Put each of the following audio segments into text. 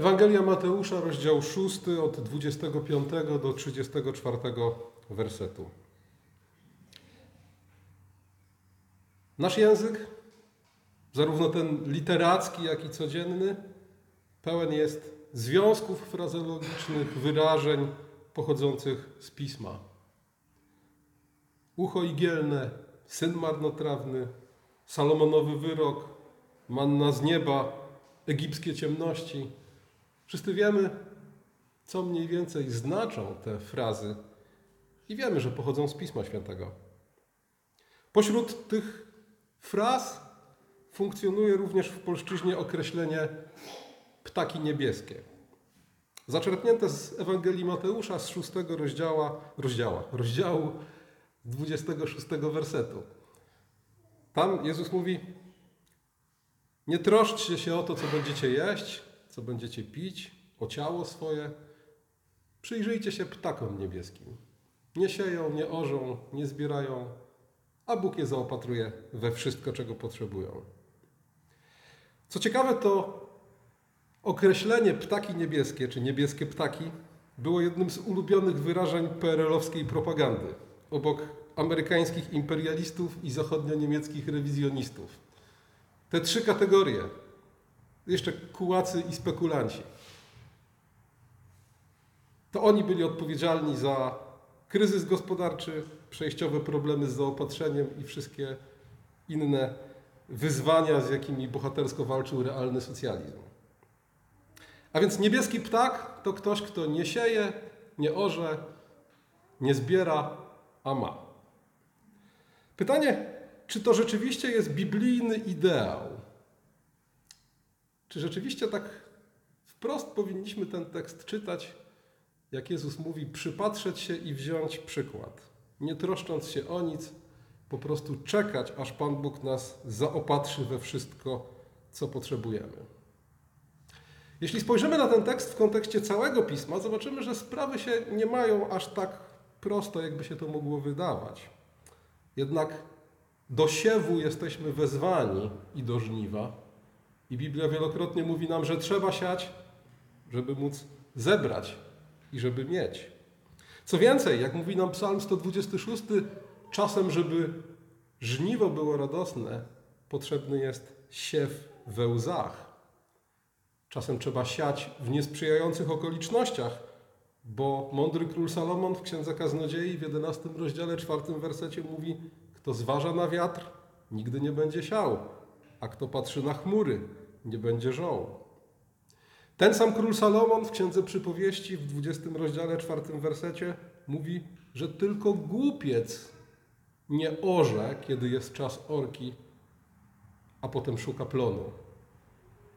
Ewangelia Mateusza, rozdział 6, od 25 do 34 wersetu. Nasz język, zarówno ten literacki, jak i codzienny, pełen jest związków frazologicznych, wyrażeń pochodzących z pisma. Ucho igielne, syn marnotrawny, Salomonowy wyrok, manna z nieba, egipskie ciemności. Wszyscy wiemy, co mniej więcej znaczą te frazy i wiemy, że pochodzą z Pisma Świętego. Pośród tych fraz funkcjonuje również w polszczyźnie określenie ptaki niebieskie. Zaczerpnięte z Ewangelii Mateusza z szóstego rozdziała, rozdziała, rozdziału 26 wersetu. Tam Jezus mówi: Nie troszczcie się o to, co będziecie jeść, co będziecie pić, o ciało swoje. Przyjrzyjcie się ptakom niebieskim. Nie sieją, nie orzą, nie zbierają, a Bóg je zaopatruje we wszystko, czego potrzebują. Co ciekawe, to określenie ptaki niebieskie, czy niebieskie ptaki, było jednym z ulubionych wyrażeń PRL-owskiej propagandy, obok amerykańskich imperialistów i zachodnio-niemieckich rewizjonistów. Te trzy kategorie, jeszcze kułacy i spekulanci, to oni byli odpowiedzialni za kryzys gospodarczy, przejściowe problemy z zaopatrzeniem i wszystkie inne wyzwania, z jakimi bohatersko walczył realny socjalizm. A więc niebieski ptak to ktoś, kto nie sieje, nie orze, nie zbiera, a ma. Pytanie, czy to rzeczywiście jest biblijny ideał? Czy rzeczywiście tak wprost powinniśmy ten tekst czytać, jak Jezus mówi, przypatrzeć się i wziąć przykład, nie troszcząc się o nic, po prostu czekać, aż Pan Bóg nas zaopatrzy we wszystko, co potrzebujemy. Jeśli spojrzymy na ten tekst w kontekście całego pisma, zobaczymy, że sprawy się nie mają aż tak prosto, jakby się to mogło wydawać. Jednak do siewu jesteśmy wezwani i do żniwa. I Biblia wielokrotnie mówi nam, że trzeba siać, żeby móc zebrać i żeby mieć. Co więcej, jak mówi nam Psalm 126, czasem, żeby żniwo było radosne, potrzebny jest siew we łzach. Czasem trzeba siać w niesprzyjających okolicznościach, bo mądry król Salomon w Księdze Kaznodziei w 11 rozdziale, 4 wersecie mówi kto zważa na wiatr, nigdy nie będzie siał, a kto patrzy na chmury, nie będzie żoł. Ten sam król Salomon w Księdze Przypowieści w 20 rozdziale, 4 wersecie mówi, że tylko głupiec nie orze, kiedy jest czas orki, a potem szuka plonu.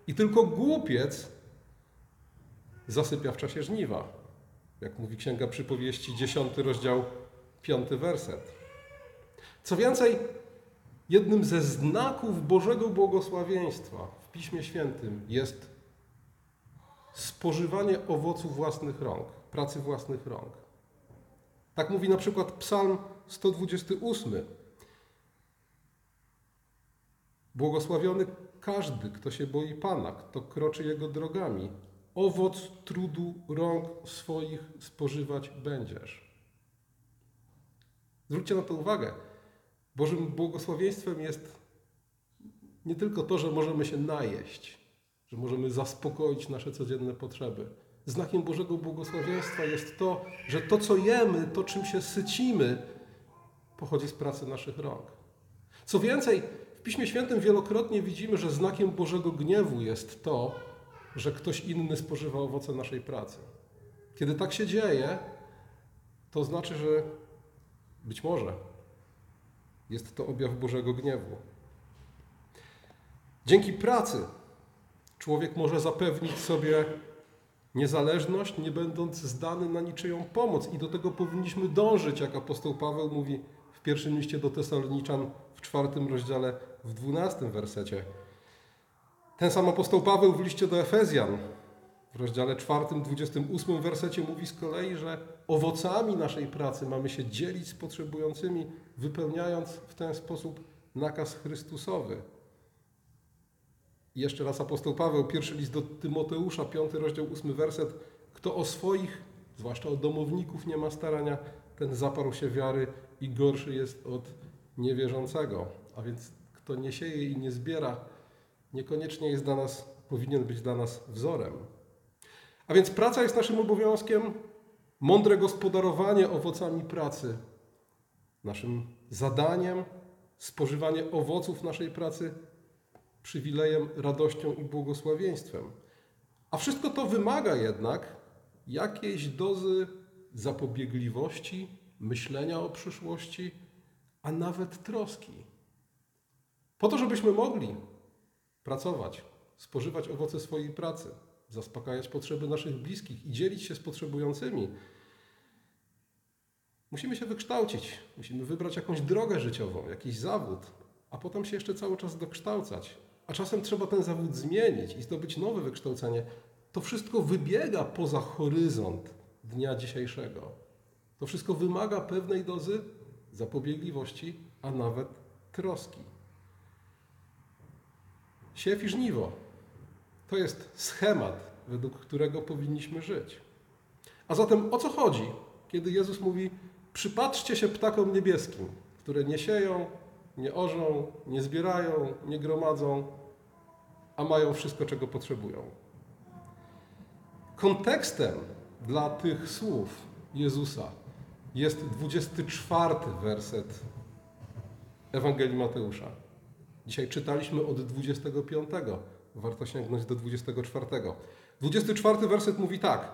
I tylko głupiec zasypia w czasie żniwa. Jak mówi Księga Przypowieści, 10 rozdział, 5 werset. Co więcej, jednym ze znaków Bożego błogosławieństwa w Piśmie Świętym jest spożywanie owoców własnych rąk, pracy własnych rąk. Tak mówi na przykład Psalm 128. Błogosławiony każdy, kto się boi Pana, kto kroczy Jego drogami. Owoc trudu rąk swoich spożywać będziesz. Zwróćcie na to uwagę. Bożym błogosławieństwem jest nie tylko to, że możemy się najeść, że możemy zaspokoić nasze codzienne potrzeby. Znakiem Bożego błogosławieństwa jest to, że to, co jemy, to, czym się sycimy, pochodzi z pracy naszych rąk. Co więcej, w Piśmie Świętym wielokrotnie widzimy, że znakiem Bożego gniewu jest to, że ktoś inny spożywa owoce naszej pracy. Kiedy tak się dzieje, to znaczy, że być może jest to objaw Bożego gniewu. Dzięki pracy człowiek może zapewnić sobie niezależność, nie będąc zdany na niczyją pomoc. I do tego powinniśmy dążyć, jak apostoł Paweł mówi w pierwszym liście do Tesaloniczan w czwartym rozdziale, w dwunastym wersecie. Ten sam apostoł Paweł w liście do Efezjan w rozdziale czwartym, dwudziestym ósmym wersecie mówi z kolei, że owocami naszej pracy mamy się dzielić z potrzebującymi, wypełniając w ten sposób nakaz Chrystusowy. I jeszcze raz apostoł Paweł, pierwszy list do Tymoteusza, piąty rozdział, ósmy werset. Kto o swoich, zwłaszcza o domowników nie ma starania, ten zaparł się wiary i gorszy jest od niewierzącego. A więc kto nie sieje i nie zbiera, niekoniecznie jest dla nas, powinien być dla nas wzorem. A więc praca jest naszym obowiązkiem, mądre gospodarowanie owocami pracy, naszym zadaniem, spożywanie owoców naszej pracy, przywilejem, radością i błogosławieństwem. A wszystko to wymaga jednak jakiejś dozy zapobiegliwości, myślenia o przyszłości, a nawet troski. Po to, żebyśmy mogli pracować, spożywać owoce swojej pracy, zaspokajać potrzeby naszych bliskich i dzielić się z potrzebującymi, musimy się wykształcić, musimy wybrać jakąś drogę życiową, jakiś zawód, a potem się jeszcze cały czas dokształcać. A czasem trzeba ten zawód zmienić i zdobyć nowe wykształcenie. To wszystko wybiega poza horyzont dnia dzisiejszego. To wszystko wymaga pewnej dozy zapobiegliwości, a nawet troski. Siew i żniwo to jest schemat, według którego powinniśmy żyć. A zatem o co chodzi, kiedy Jezus mówi: Przypatrzcie się ptakom niebieskim, które nie sieją, nie orzą, nie zbierają, nie gromadzą, a mają wszystko, czego potrzebują. Kontekstem dla tych słów Jezusa jest 24 werset Ewangelii Mateusza. Dzisiaj czytaliśmy od 25. Warto sięgnąć do 24. 24 werset mówi tak: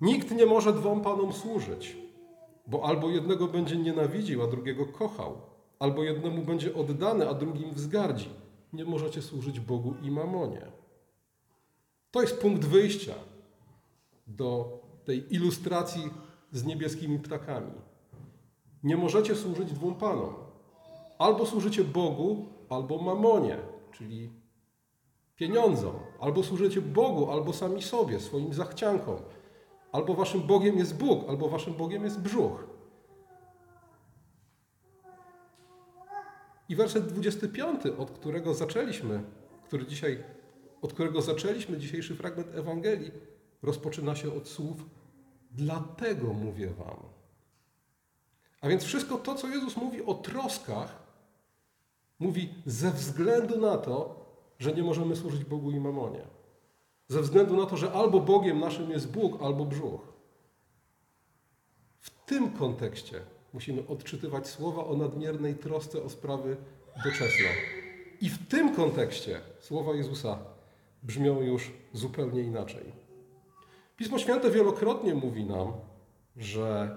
Nikt nie może dwom panom służyć, bo albo jednego będzie nienawidził, a drugiego kochał, albo jednemu będzie oddany, a drugim wzgardzi. Nie możecie służyć Bogu i mamonie. To jest punkt wyjścia do tej ilustracji z niebieskimi ptakami. Nie możecie służyć dwóm panom. Albo służycie Bogu, albo mamonie, czyli pieniądzom. Albo służycie Bogu, albo sami sobie, swoim zachciankom. Albo waszym Bogiem jest Bóg, albo waszym Bogiem jest brzuch. I werset 25, od którego zaczęliśmy, który dzisiaj, od którego zaczęliśmy dzisiejszy fragment Ewangelii, rozpoczyna się od słów Dlatego mówię wam. A więc wszystko to, co Jezus mówi o troskach, mówi ze względu na to, że nie możemy służyć Bogu i mamonie. Ze względu na to, że albo Bogiem naszym jest Bóg, albo brzuch. W tym kontekście musimy odczytywać słowa o nadmiernej trosce o sprawy doczesne. I w tym kontekście słowa Jezusa brzmią już zupełnie inaczej. Pismo Święte wielokrotnie mówi nam, że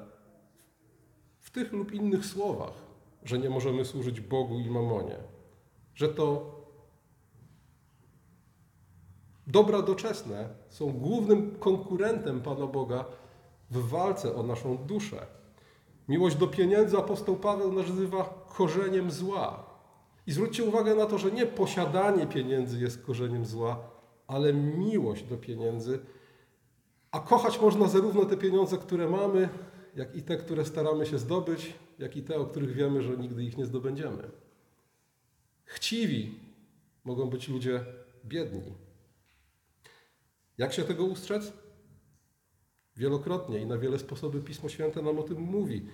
w tych lub innych słowach, że nie możemy służyć Bogu i mamonie, że to dobra doczesne są głównym konkurentem Pana Boga w walce o naszą duszę. Miłość do pieniędzy apostoł Paweł nazywa korzeniem zła. I zwróćcie uwagę na to, że nie posiadanie pieniędzy jest korzeniem zła, ale miłość do pieniędzy. A kochać można zarówno te pieniądze, które mamy, jak i te, które staramy się zdobyć, jak i te, o których wiemy, że nigdy ich nie zdobędziemy. Chciwi mogą być ludzie biedni. Jak się tego ustrzec? Wielokrotnie i na wiele sposoby Pismo Święte nam o tym mówi.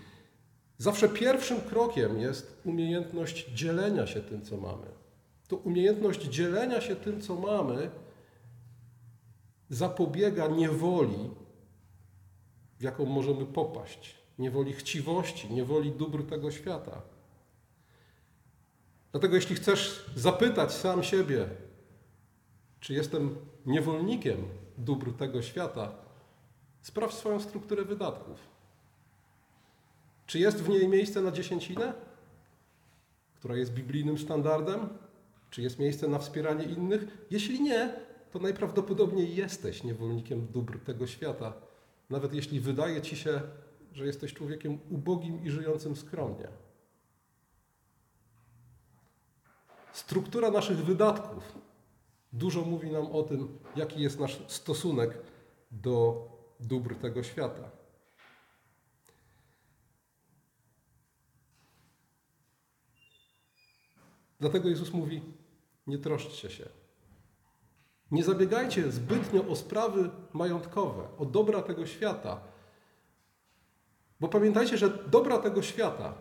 Zawsze pierwszym krokiem jest umiejętność dzielenia się tym, co mamy. To umiejętność dzielenia się tym, co mamy, zapobiega niewoli, w jaką możemy popaść. Niewoli chciwości, niewoli dóbr tego świata. Dlatego, jeśli chcesz zapytać sam siebie, czy jestem niewolnikiem dóbr tego świata, sprawdź swoją strukturę wydatków. Czy jest w niej miejsce na dziesięcinę, która jest biblijnym standardem? Czy jest miejsce na wspieranie innych? Jeśli nie, to najprawdopodobniej jesteś niewolnikiem dóbr tego świata, nawet jeśli wydaje ci się, że jesteś człowiekiem ubogim i żyjącym skromnie. Struktura naszych wydatków dużo mówi nam o tym, jaki jest nasz stosunek do dóbr tego świata. Dlatego Jezus mówi: Nie troszczcie się. Nie zabiegajcie zbytnio o sprawy majątkowe, o dobra tego świata. Bo pamiętajcie, że dobra tego świata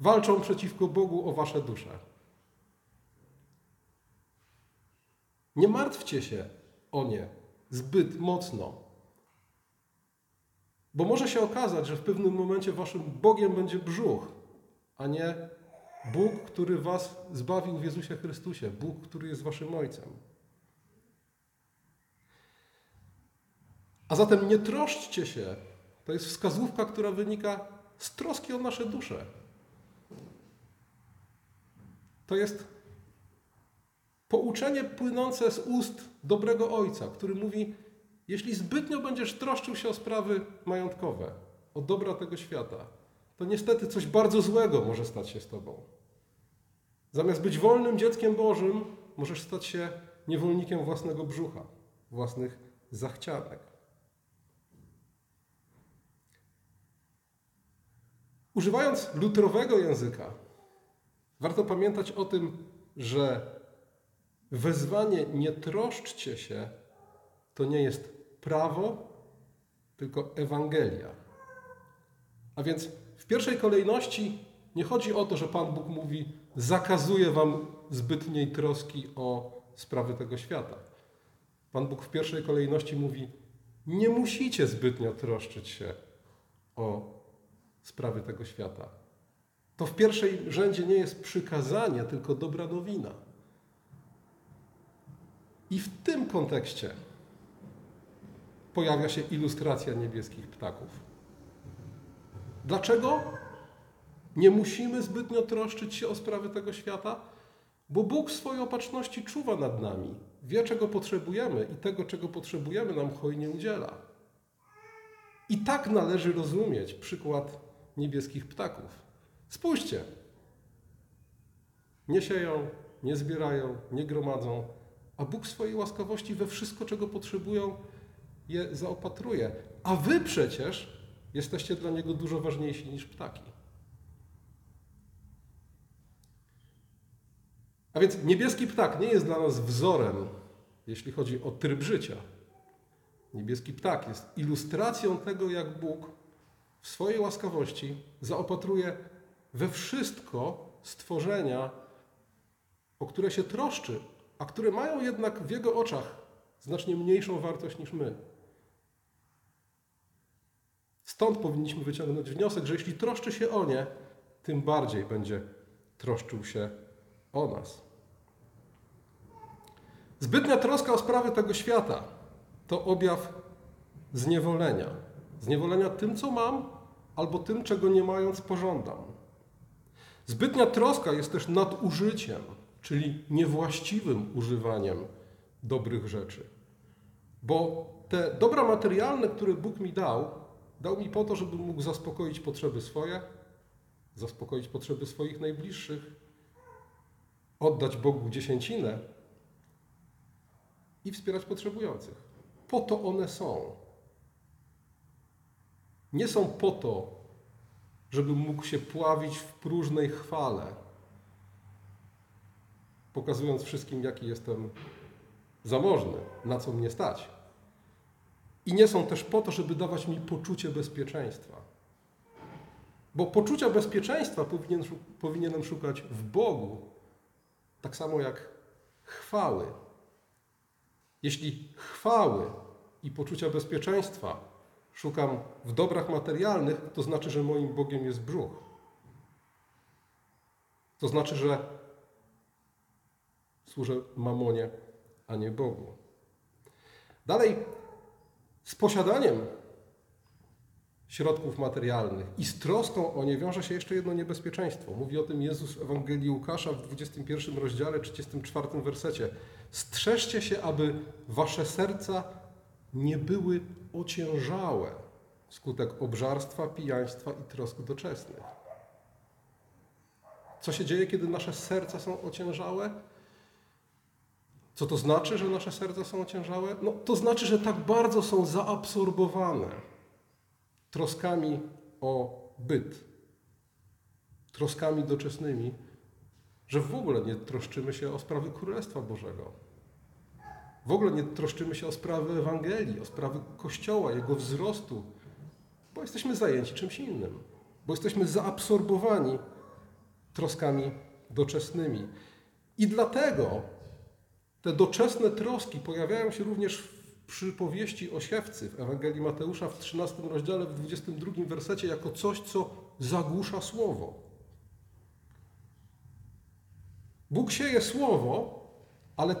walczą przeciwko Bogu o wasze dusze. Nie martwcie się o nie zbyt mocno. Bo może się okazać, że w pewnym momencie waszym Bogiem będzie brzuch, a nie Bóg, który was zbawił w Jezusie Chrystusie, Bóg, który jest waszym Ojcem. A zatem nie troszczcie się. To jest wskazówka, która wynika z troski o nasze dusze. To jest pouczenie płynące z ust dobrego ojca, który mówi: Jeśli zbytnio będziesz troszczył się o sprawy majątkowe, o dobra tego świata, to niestety coś bardzo złego może stać się z tobą. Zamiast być wolnym dzieckiem Bożym, możesz stać się niewolnikiem własnego brzucha, własnych zachcianek. Używając lutrowego języka, warto pamiętać o tym, że wezwanie nie troszczcie się to nie jest prawo, tylko Ewangelia. A więc w pierwszej kolejności nie chodzi o to, że Pan Bóg mówi, zakazuje wam zbytniej troski o sprawy tego świata. Pan Bóg w pierwszej kolejności mówi, nie musicie zbytnio troszczyć się o sprawy tego świata. To w pierwszej rzędzie nie jest przykazanie, tylko dobra nowina. I w tym kontekście pojawia się ilustracja niebieskich ptaków. Dlaczego nie musimy zbytnio troszczyć się o sprawy tego świata? Bo Bóg w swojej opatrzności czuwa nad nami, wie czego potrzebujemy i tego, czego potrzebujemy, nam hojnie udziela. I tak należy rozumieć przykład niebieskich ptaków. Spójrzcie. Nie sieją, nie zbierają, nie gromadzą, a Bóg swojej łaskawości we wszystko, czego potrzebują, je zaopatruje. A wy przecież jesteście dla Niego dużo ważniejsi niż ptaki. A więc niebieski ptak nie jest dla nas wzorem, jeśli chodzi o tryb życia. Niebieski ptak jest ilustracją tego, jak Bóg w swojej łaskawości zaopatruje we wszystko stworzenia, o które się troszczy, a które mają jednak w Jego oczach znacznie mniejszą wartość niż my. Stąd powinniśmy wyciągnąć wniosek, że jeśli troszczy się o nie, tym bardziej będzie troszczył się o nas. Zbytnia troska o sprawy tego świata to objaw zniewolenia. Zniewolenia tym, co mam, albo tym, czego nie mając pożądam. Zbytnia troska jest też nadużyciem, czyli niewłaściwym używaniem dobrych rzeczy. Bo te dobra materialne, które Bóg mi dał, dał mi po to, żebym mógł zaspokoić potrzeby swoje, zaspokoić potrzeby swoich najbliższych, oddać Bogu dziesięcinę i wspierać potrzebujących. Po to one są. Nie są po to, żebym mógł się pławić w próżnej chwale, pokazując wszystkim, jaki jestem zamożny, na co mnie stać. I nie są też po to, żeby dawać mi poczucie bezpieczeństwa. Bo poczucia bezpieczeństwa powinien, powinienem szukać w Bogu, tak samo jak chwały. Jeśli chwały i poczucia bezpieczeństwa szukam w dobrach materialnych, to znaczy, że moim Bogiem jest brzuch. To znaczy, że służę mamonie, a nie Bogu. Dalej, z posiadaniem środków materialnych i z troską o nie wiąże się jeszcze jedno niebezpieczeństwo. Mówi o tym Jezus w Ewangelii Łukasza w 21 rozdziale, 34 wersecie. Strzeżcie się, aby wasze serca nie były ociężałe wskutek obżarstwa, pijaństwa i trosk doczesnych. Co się dzieje, kiedy nasze serca są ociężałe? Co to znaczy, że nasze serca są ociężałe? No, to znaczy, że tak bardzo są zaabsorbowane troskami o byt, troskami doczesnymi, że w ogóle nie troszczymy się o sprawy Królestwa Bożego. W ogóle nie troszczymy się o sprawy Ewangelii, o sprawy Kościoła, jego wzrostu, bo jesteśmy zajęci czymś innym, bo jesteśmy zaabsorbowani troskami doczesnymi. I dlatego te doczesne troski pojawiają się również w przypowieści o siewcy w Ewangelii Mateusza w 13 rozdziale, w 22 wersecie, jako coś, co zagłusza słowo. Bóg sieje słowo, ale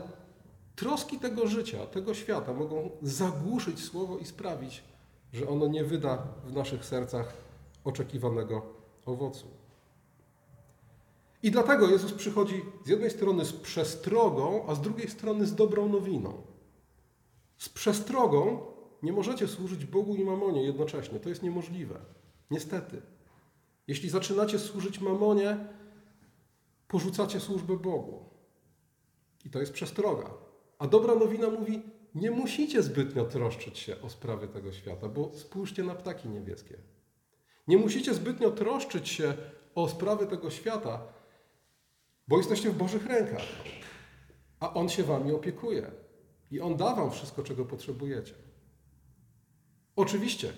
troski tego życia, tego świata mogą zagłuszyć słowo i sprawić, że ono nie wyda w naszych sercach oczekiwanego owocu. I dlatego Jezus przychodzi z jednej strony z przestrogą, a z drugiej strony z dobrą nowiną. Z przestrogą nie możecie służyć Bogu i mamonie jednocześnie. To jest niemożliwe. Niestety. Jeśli zaczynacie służyć mamonie, porzucacie służbę Bogu. I to jest przestroga. A dobra nowina mówi, nie musicie zbytnio troszczyć się o sprawy tego świata, bo spójrzcie na ptaki niebieskie. Nie musicie zbytnio troszczyć się o sprawy tego świata, bo jesteście w Bożych rękach, a On się wami opiekuje i On da wam wszystko, czego potrzebujecie. Oczywiście,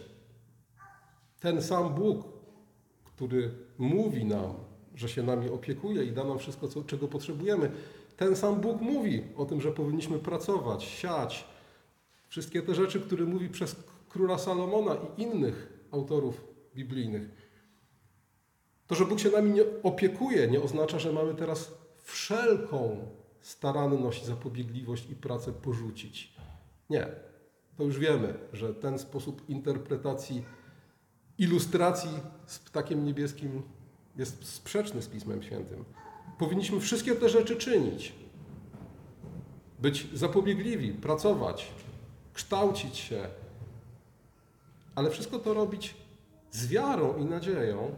ten sam Bóg, który mówi nam, że się nami opiekuje i da nam wszystko, co, czego potrzebujemy, ten sam Bóg mówi o tym, że powinniśmy pracować, siać. Wszystkie te rzeczy, które mówi przez króla Salomona i innych autorów biblijnych. To, że Bóg się nami nie opiekuje, nie oznacza, że mamy teraz wszelką staranność, zapobiegliwość i pracę porzucić. Nie. To już wiemy, że ten sposób interpretacji, ilustracji z ptakiem niebieskim jest sprzeczny z Pismem Świętym. Powinniśmy wszystkie te rzeczy czynić. Być zapobiegliwi, pracować, kształcić się, ale wszystko to robić z wiarą i nadzieją,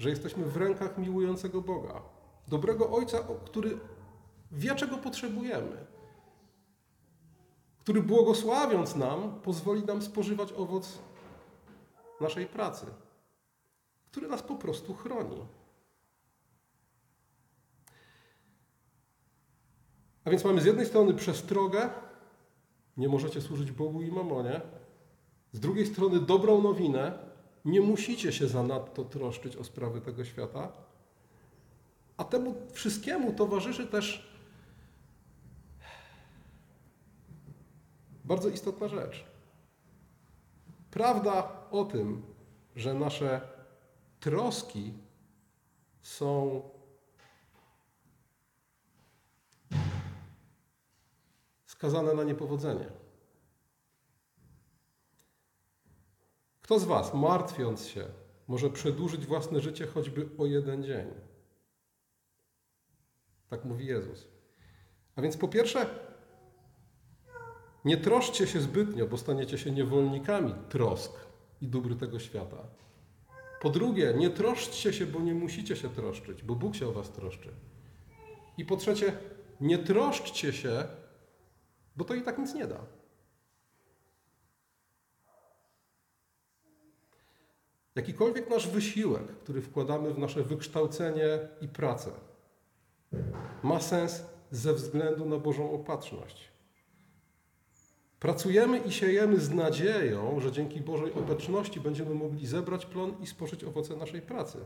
że jesteśmy w rękach miłującego Boga, dobrego Ojca, który wie, czego potrzebujemy, który błogosławiąc nam, pozwoli nam spożywać owoc naszej pracy, który nas po prostu chroni. A więc mamy z jednej strony przestrogę, nie możecie służyć Bogu i mamonie, z drugiej strony dobrą nowinę, nie musicie się zanadto troszczyć o sprawy tego świata. A temu wszystkiemu towarzyszy też bardzo istotna rzecz. Prawda o tym, że nasze troski są skazane na niepowodzenie. Kto z Was, martwiąc się, może przedłużyć własne życie choćby o jeden dzień? Tak mówi Jezus. A więc po pierwsze, nie troszcie się zbytnio, bo staniecie się niewolnikami trosk i dóbr tego świata. Po drugie, nie troszczcie się, bo nie musicie się troszczyć, bo Bóg się o Was troszczy. I po trzecie, nie troszczcie się, bo to i tak nic nie da. Jakikolwiek nasz wysiłek, który wkładamy w nasze wykształcenie i pracę, ma sens ze względu na Bożą opatrzność. Pracujemy i siejemy z nadzieją, że dzięki Bożej obecności będziemy mogli zebrać plon i spożyć owoce naszej pracy.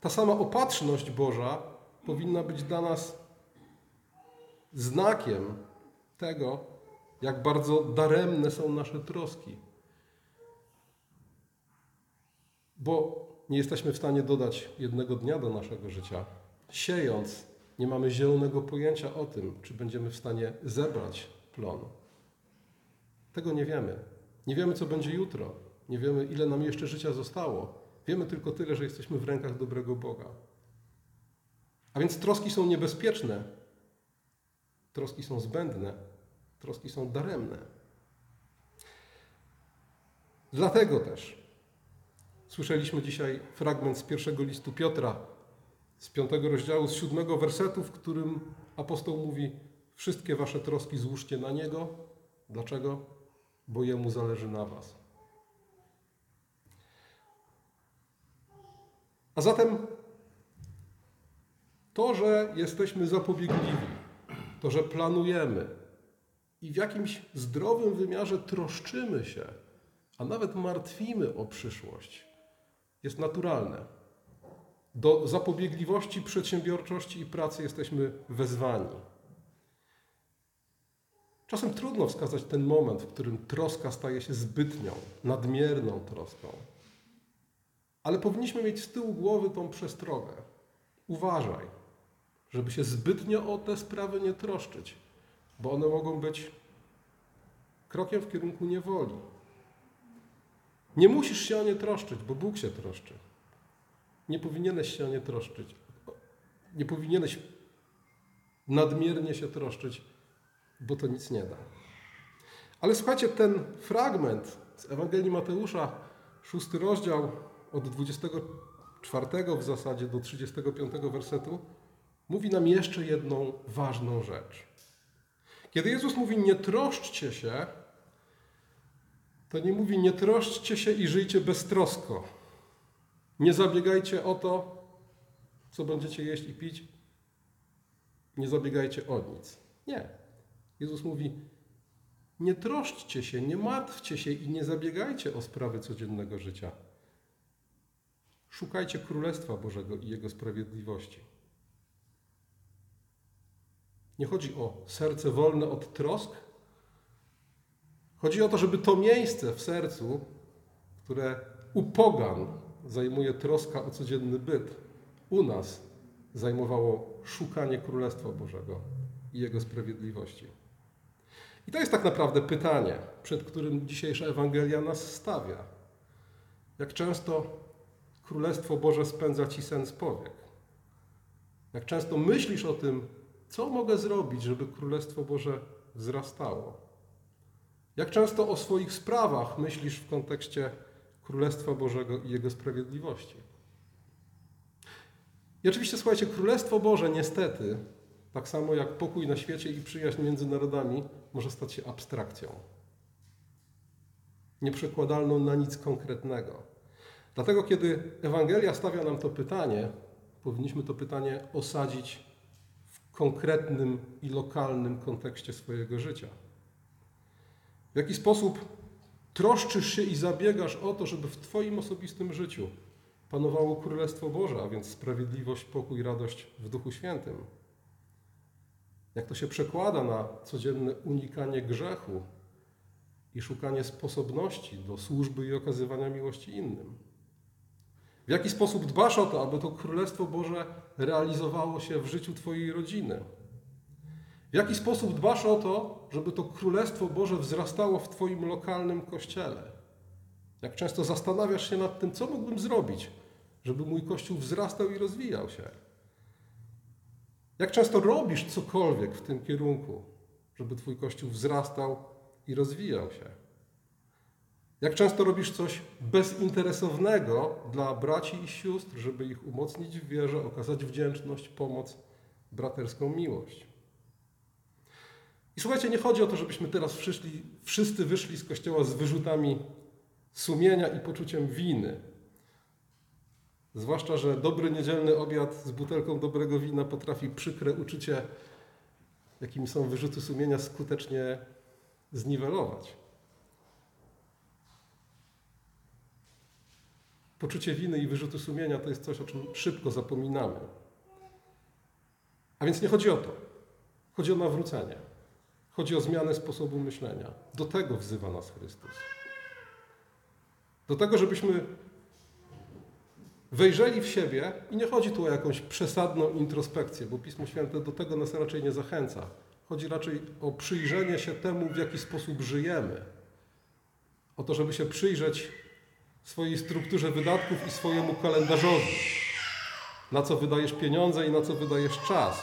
Ta sama opatrzność Boża powinna być dla nas znakiem tego, jak bardzo daremne są nasze troski. Bo nie jesteśmy w stanie dodać jednego dnia do naszego życia. Siejąc, nie mamy zielonego pojęcia o tym, czy będziemy w stanie zebrać plon. Tego nie wiemy. Nie wiemy, co będzie jutro. Nie wiemy, ile nam jeszcze życia zostało. Wiemy tylko tyle, że jesteśmy w rękach dobrego Boga. A więc troski są niebezpieczne. Troski są zbędne troski są daremne. Dlatego też słyszeliśmy dzisiaj fragment z pierwszego listu Piotra, z piątego rozdziału, z siódmego wersetu, w którym apostoł mówi: Wszystkie wasze troski złóżcie na niego. Dlaczego? Bo jemu zależy na was. A zatem To, że jesteśmy zapobiegliwi, to, że planujemy i w jakimś zdrowym wymiarze troszczymy się, a nawet martwimy o przyszłość, jest naturalne. Do zapobiegliwości, przedsiębiorczości i pracy jesteśmy wezwani. Czasem trudno wskazać ten moment, w którym troska staje się zbytnią, nadmierną troską. Ale powinniśmy mieć z tyłu głowy tą przestrogę. Uważaj, żeby się zbytnio o te sprawy nie troszczyć, bo one mogą być krokiem w kierunku niewoli. Nie musisz się o nie troszczyć, bo Bóg się troszczy. Nie powinieneś się o nie troszczyć. Nie powinieneś nadmiernie się troszczyć, bo to nic nie da. Ale słuchajcie, ten fragment z Ewangelii Mateusza, szósty rozdział, od 24 w zasadzie do 35 wersetu, mówi nam jeszcze jedną ważną rzecz. Kiedy Jezus mówi nie troszczcie się, to nie mówi nie troszczcie się i żyjcie beztrosko. Nie zabiegajcie o to, co będziecie jeść i pić. Nie zabiegajcie o nic. Nie. Jezus mówi: Nie troszczcie się, nie martwcie się i nie zabiegajcie o sprawy codziennego życia. Szukajcie Królestwa Bożego i Jego sprawiedliwości. Nie chodzi o serce wolne od trosk. Chodzi o to, żeby to miejsce w sercu, które u pogan zajmuje troska o codzienny byt, u nas zajmowało szukanie Królestwa Bożego i Jego sprawiedliwości. I to jest tak naprawdę pytanie, przed którym dzisiejsza Ewangelia nas stawia. Jak często Królestwo Boże spędza ci sen z powiek? Jak często myślisz o tym, co mogę zrobić, żeby Królestwo Boże wzrastało? Jak często o swoich sprawach myślisz w kontekście Królestwa Bożego i Jego sprawiedliwości? I oczywiście, słuchajcie, Królestwo Boże niestety, tak samo jak pokój na świecie i przyjaźń między narodami, może stać się abstrakcją. Nieprzekładalną na nic konkretnego. Dlatego, kiedy Ewangelia stawia nam to pytanie, powinniśmy to pytanie osadzić konkretnym i lokalnym kontekście swojego życia. W jaki sposób troszczysz się i zabiegasz o to, żeby w Twoim osobistym życiu panowało Królestwo Boże, a więc sprawiedliwość, pokój, radość w Duchu Świętym? Jak to się przekłada na codzienne unikanie grzechu i szukanie sposobności do służby i okazywania miłości innym? W jaki sposób dbasz o to, aby to Królestwo Boże realizowało się w życiu Twojej rodziny? W jaki sposób dbasz o to, żeby to Królestwo Boże wzrastało w Twoim lokalnym kościele? Jak często zastanawiasz się nad tym, co mógłbym zrobić, żeby mój kościół wzrastał i rozwijał się? Jak często robisz cokolwiek w tym kierunku, żeby Twój kościół wzrastał i rozwijał się? Jak często robisz coś bezinteresownego dla braci i sióstr, żeby ich umocnić w wierze, okazać wdzięczność, pomoc, braterską miłość? I słuchajcie, nie chodzi o to, żebyśmy teraz wszyscy, wszyscy wyszli z kościoła z wyrzutami sumienia i poczuciem winy. Zwłaszcza, że dobry niedzielny obiad z butelką dobrego wina potrafi przykre uczucie, jakimi są wyrzuty sumienia, skutecznie zniwelować. Poczucie winy i wyrzuty sumienia to jest coś, o czym szybko zapominamy. A więc nie chodzi o to. Chodzi o nawrócenie. Chodzi o zmianę sposobu myślenia. Do tego wzywa nas Chrystus. Do tego, żebyśmy wejrzeli w siebie i nie chodzi tu o jakąś przesadną introspekcję, bo Pismo Święte do tego nas raczej nie zachęca. Chodzi raczej o przyjrzenie się temu, w jaki sposób żyjemy. O to, żeby się przyjrzeć swojej strukturze wydatków i swojemu kalendarzowi. Na co wydajesz pieniądze i na co wydajesz czas.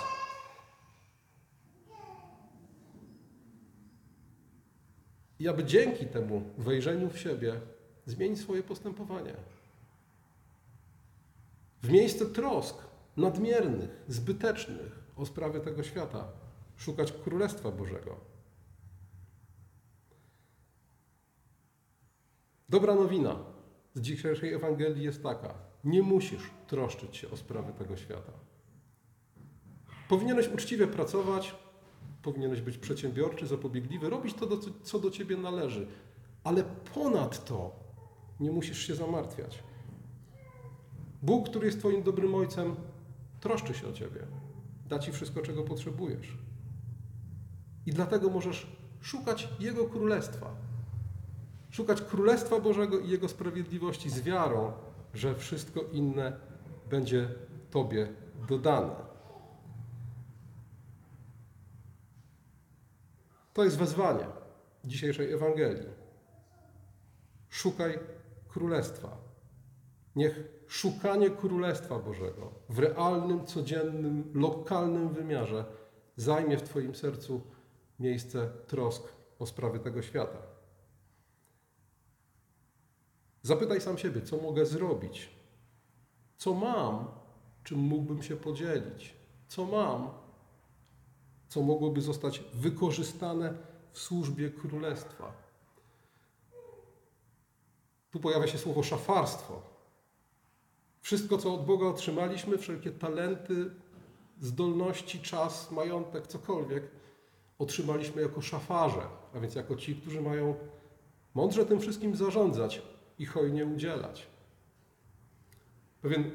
I aby dzięki temu wejrzeniu w siebie zmienić swoje postępowanie. W miejsce trosk nadmiernych, zbytecznych o sprawy tego świata, szukać Królestwa Bożego. Dobra nowina z dzisiejszej Ewangelii jest taka: nie musisz troszczyć się o sprawy tego świata. Powinieneś uczciwie pracować, powinieneś być przedsiębiorczy, zapobiegliwy, robić to, co do ciebie należy, ale ponadto nie musisz się zamartwiać. Bóg, który jest Twoim dobrym ojcem, troszczy się o ciebie, da ci wszystko, czego potrzebujesz. I dlatego możesz szukać Jego królestwa. Szukać królestwa Bożego i Jego sprawiedliwości z wiarą, że wszystko inne będzie Tobie dodane. To jest wezwanie dzisiejszej Ewangelii. Szukaj królestwa. Niech szukanie królestwa Bożego w realnym, codziennym, lokalnym wymiarze zajmie w Twoim sercu miejsce trosk o sprawy tego świata. Zapytaj sam siebie, co mogę zrobić? Co mam, czym mógłbym się podzielić? Co mam, co mogłoby zostać wykorzystane w służbie królestwa? Tu pojawia się słowo szafarstwo. Wszystko, co od Boga otrzymaliśmy, wszelkie talenty, zdolności, czas, majątek, cokolwiek, otrzymaliśmy jako szafarze, a więc jako ci, którzy mają mądrze tym wszystkim zarządzać i hojnie udzielać. Pewien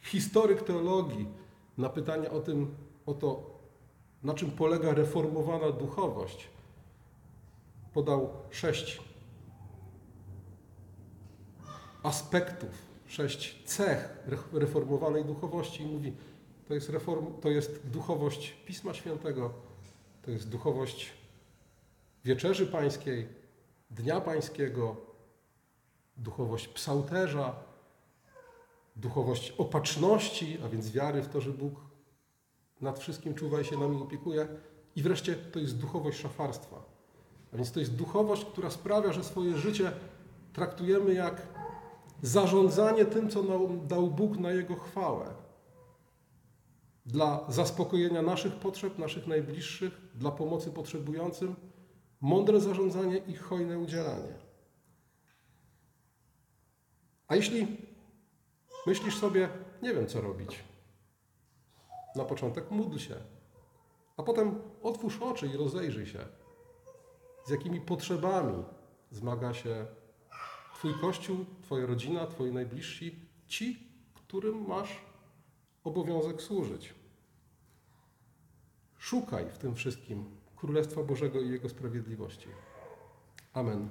historyk teologii na pytanie o tym, o to, na czym polega reformowana duchowość, podał sześć aspektów, sześć cech reformowanej duchowości i mówi, to jest, reform, to jest duchowość Pisma Świętego, to jest duchowość wieczerzy pańskiej, dnia pańskiego, duchowość psałterza, duchowość opatrzności, a więc wiary w to, że Bóg nad wszystkim czuwa i się nami opiekuje. I wreszcie to jest duchowość szafarstwa. A więc to jest duchowość, która sprawia, że swoje życie traktujemy jak zarządzanie tym, co nam dał Bóg na Jego chwałę. Dla zaspokojenia naszych potrzeb, naszych najbliższych, dla pomocy potrzebującym, mądre zarządzanie i hojne udzielanie. A jeśli myślisz sobie, nie wiem co robić, na początek módl się, a potem otwórz oczy i rozejrzyj się, z jakimi potrzebami zmaga się Twój Kościół, Twoja rodzina, Twoi najbliżsi, ci, którym masz obowiązek służyć. Szukaj w tym wszystkim Królestwa Bożego i Jego sprawiedliwości. Amen.